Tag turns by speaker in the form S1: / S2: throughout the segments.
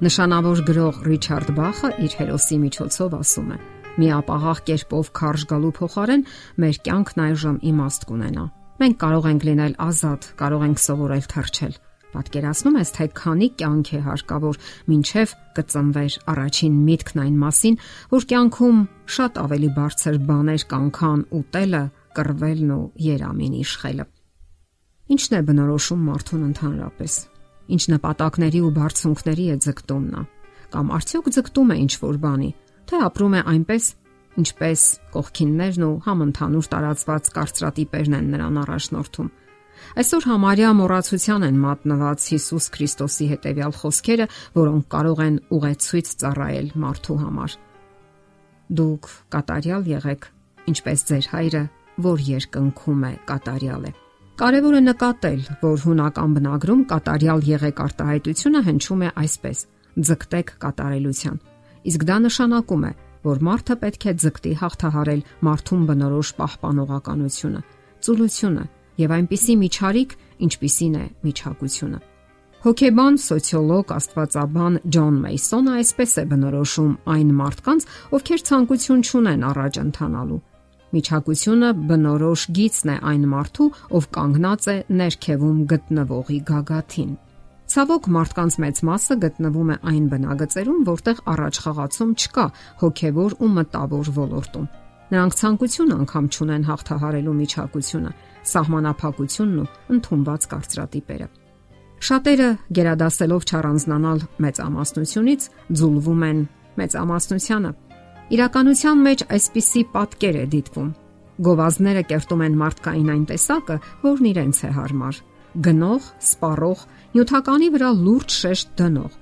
S1: Նշանավոր գրող Ռիչարդ Բախը իր հերոսի միջոցով ասում է. Միապաղաղ կերպով քարշ գալու փոխարեն մեր կյանքն այժմ իմաստ կունենա։ Մենք կարող ենք լինել ազատ, կարող ենք սովորել թրջել։ Պատկերացնում ես, թե քանի կյանք է հարկավոր, ինչև կծնվեր առաջին միտքն այն մասին, որ կյանքում շատ ավելի բարձր բաներ կան, քան ուտելը, կռվելն ու երամին իշխելը։ Ինչն է բնորոշում մարդուն ընդհանրապես ինչ նպատակների ու բարձունքների է ձգտում նա, կամ արդյոք ձգտում է ինչ որ բանի, թե ապրում է այնպես, ինչպես կողքիններն ու համընդհանուր տարածված կարծրատիպերն են նրան առաջնորդում։ Այսօր համարյա մոռացության են մատնված Հիսուս Քրիստոսի հետևյալ խոսքերը, որոնք կարող են ուղեցույց ծառայել մարդու համար։ Դուք կատարյալ եղեք, ինչպես ձեր հայրը, որ երկնքում է կատարյալ է։ Կարևոր է նկատել, որ հունական բնագրում կատարյալ եղեք արտահայտությունը հնչում է այսպես. ձգտեք կատարելության։ Իսկ դա նշանակում է, որ մարդը պետք է ձգտի հաղթահարել մարդուն բնորոշ պահպանողականությունը, ծուլությունը եւ այնպիսի միջարիք, ինչպիսին է միջակությունը։ Հոկեբան, սոցիոլոգ, աստվածաբան Ջոն Մեյսոնը այսպես է բնորոշում այն մարդկանց, ովքեր ցանկություն չունեն առաջ ընթանալու Միջակությունը բնորոշ գիծն է այն մարդու, ով կանգնած է ներքևում գտնվողի գագաթին։ Ցավոք մարդկանց մեծ մասը գտնվում է այն բնագծերում, որտեղ առաջ խաղացում չկա հոգևոր ու մտավոր ոլորտում։ Նրանք ցանկություն անգամ չունեն հաղթահարելու միջակությունը, սահմանափակությունն ու ընդունված կարծրատիպերը։ Շատերը գերադասելով չառանձնանալ մեծամասնությունից ձուլվում են մեծամասնությանը Իրականության մեջ այսպիսի պատկեր է դիտվում։ Գովազները կերտում են մարդկային այն տեսակը, որն իրենց է հարմար։ Գնող, սպառող, նյութականի վրա լուրջ շեշտ դնող։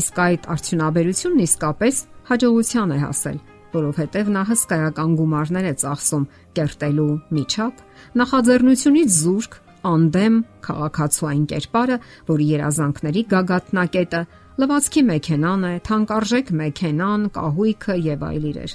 S1: Իսկ այդ արդյունաբերությունն իսկապես հաջողության է հասել, որովհետև նա հսկայական գումարներ է ծախսում կերտելու միջակ, նախաձեռնությունից զուրկ, անդեմ քաղաքացուային կերպարը, որի երազանքների գագաթնակետը լվացքի մեքենան է, թանկարժեք մեքենան, կահույքը եւ այլ իրեր։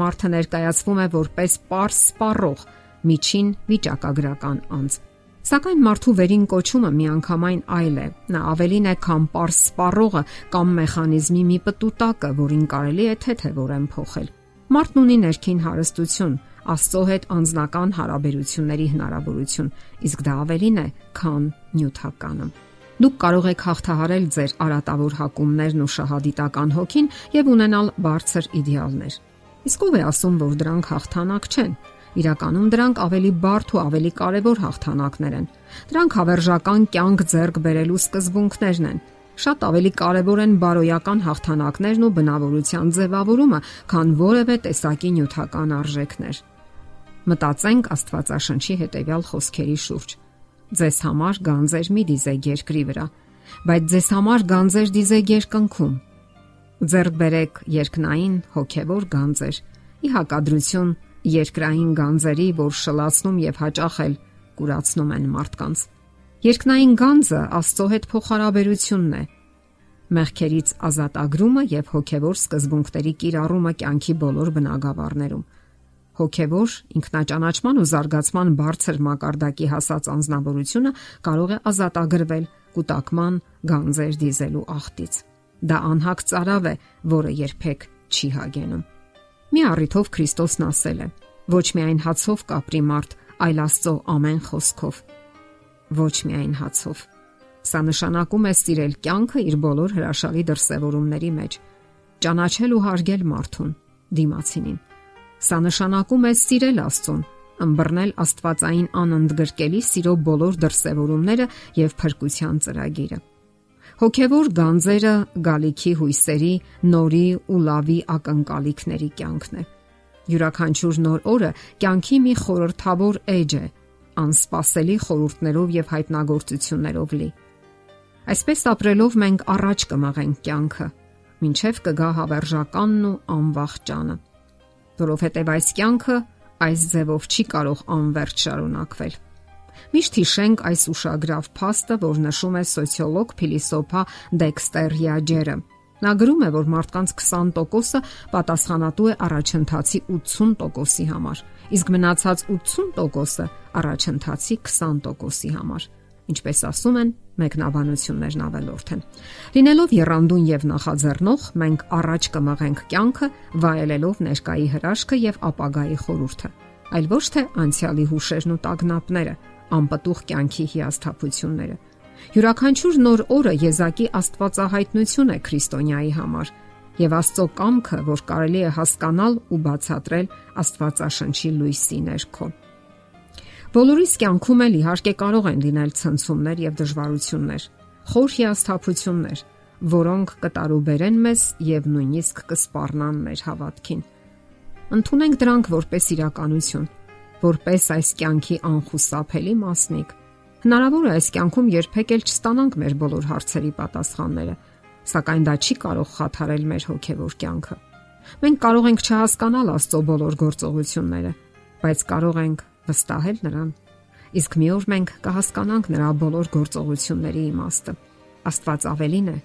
S1: Մարդը ներկայացվում է որպես པարս սպառող, միջին վիճակագրական անձ։ Սակայն մարդու վերին կոչումը միանգամայն այլ է։ Նա ավելին է, քան པարս սպառողը կամ մեխանիզմի մի պտուտակը, որին կարելի է թեթևորեն փոխել։ Մարդն ունի ներքին հարստություն, Աստծո հետ անznական հարաբերությունների հնարավորություն, իսկ դա ավելին է, քան նյութականը։ Դուք կարող եք հաղթահարել ձեր արատավոր հակումներն ու շահադիտական հոգին եւ ունենալ բարձր իդեալներ։ Իսկ ով է ասում, որ դրանք հաղթանակ չեն։ Իրականում դրանք ավելի բարդ ու ավելի կարևոր հաղթանակներ են։ Դրանք հավերժական կյանք ձեռք բերելու սկզբունքներն են։ Շատ ավելի կարևոր են բարոյական հաղթանակներն ու բնավորության ձևավորումը, քան որևէ տեսակի նյութական արժեքներ։ Մտածենք Աստվածաշնչի հետևյալ խոսքերի շուրջ Ձեզ համար գանձեր մի դիզեք երկրի վրա, բայց ձեզ համար գանձեր դիզեք երկնքում։ Ձեռք բերեք երկնային հոգևոր գանձեր՝ ի հակադրություն երկրային գանձերի, որ շլացնում եւ հաճախ էլ կուրացնում են մարդկանց։ Երկնային գանձը Աստծո հետ փոխհարաբերությունն է, մեղքերից ազատագրումը եւ հոգևոր սկզբունքների կիրառումը կյանքի բոլոր բնագավառներում հոգևոր ինքնաճանաչման ու զարգացման բարձր մակարդակի հասած անznավորությունը կարող է ազատագրվել կൂട്ടակման գանձեր դիզելու ախտից։ Դա անհակ ծարավ է, որը երբեք չի հագենում։ Մի առիթով Քրիստոսն ասել է. Ոչ միայն հացով կապրի մարդ, այլ Աստծո ամեն խոսքով։ Ոչ միայն հացով։ Սա նշանակում է սիրել կյանքը իր բոլոր հրաշալի դրսևորումների մեջ, ճանաչել ու հարգել մարդուն, դիմացինին Սա նշանակում է սիրել Աստծուն, ըմբռնել Աստվածային անընդգրկելի սիրո բոլոր դրսևորումները եւ փրկության ծրագիրը։ Հոգևոր գանձերը գալիքի հույսերի, նորի ու լավի ակնկալիքների կյանքն է։ Յուրաքանչյուր նոր օրը կյանքի մի խորթավոր էջ է, անսպասելի խորհուրդներով եւ հայտնագործություններով լի։ Այսպես ապրելով մենք առաջ կմաղենք կյանքը, ինչև կգա հավերժականն ու անվախճանը որովհետև այս կյանքը այս ձևով չի կարող անverջ շարունակվել։ Միշտ հիշենք այս ուշագրավ փաստը, որ նշում է սոցիոլոգ փիլիսոփա Դեքստեր Յաջերը։ Նա գրում է, որ մարդկանց 20%-ը պատասխանատու է առաջընթացի 80%-ի համար, իսկ մնացած 80%-ը առաջընթացի 20%-ի համար։ ինչպես ասում են, մեկնաբանություններն ավելորդ են։ Լինելով երանդուն եւ նախաձեռնող, մենք առաջ կմղենք կյանքը, վայելելով ներկայի հրաշքը եւ ապագայի խորուրդը, այլ ոչ թե անցյալի հուշերն ու տագնապները, անպտուղ կյանքի հիասթափությունները։ Յուրաքանչյուր նոր օրը Եզակի Աստվածահայտնություն է քրիստոնյայի համար եւ Աստծո կամքը, որ կարելի է հասկանալ ու բացատրել Աստվածաշնչի լույսի ներքո։ Բոլորիս կյանքում էլ իհարկե կարող են լինել ցնցումներ եւ դժվարություններ, խոր հիասթափություններ, որոնք կտարուբերեն մեզ եւ նույնիսկ կսպառնան մեր հավատքին։ Ընթունենք դրանք որպես իրականություն, որպես այս կյանքի անխուսափելի մասնիկ։ Հնարավոր է այս կյանքում երբեք էլ չստանանք մեր բոլոր հարցերի պատասխանները, սակայն դա չի կարող խաթարել մեր հոգևոր կյանքը։ Մենք կարող ենք չհասկանալ Աստծո բոլոր գործողությունները, բայց կարող ենք վստահել նրան։ Իսկ մի օր մենք կհասկանանք նրա բոլոր գործողությունների իմաստը։ Աստված ավելին է,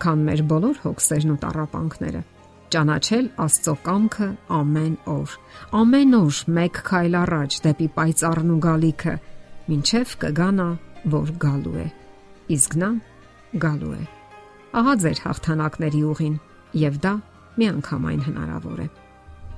S1: քան մեր բոլոր հոգսերն ու տառապանքները։ Ճանաչել Աստծո կամքը ամեն օր։ Ամեն օր մեկ քայլ առաջ դեպի պայծառն ու գալիքը, ինչև կգանա, որ գալու է։ Իսկ նա գալու է։ Ահա ձեր հաղթանակների ուղին, եւ դա միանգամայն հնարավոր է։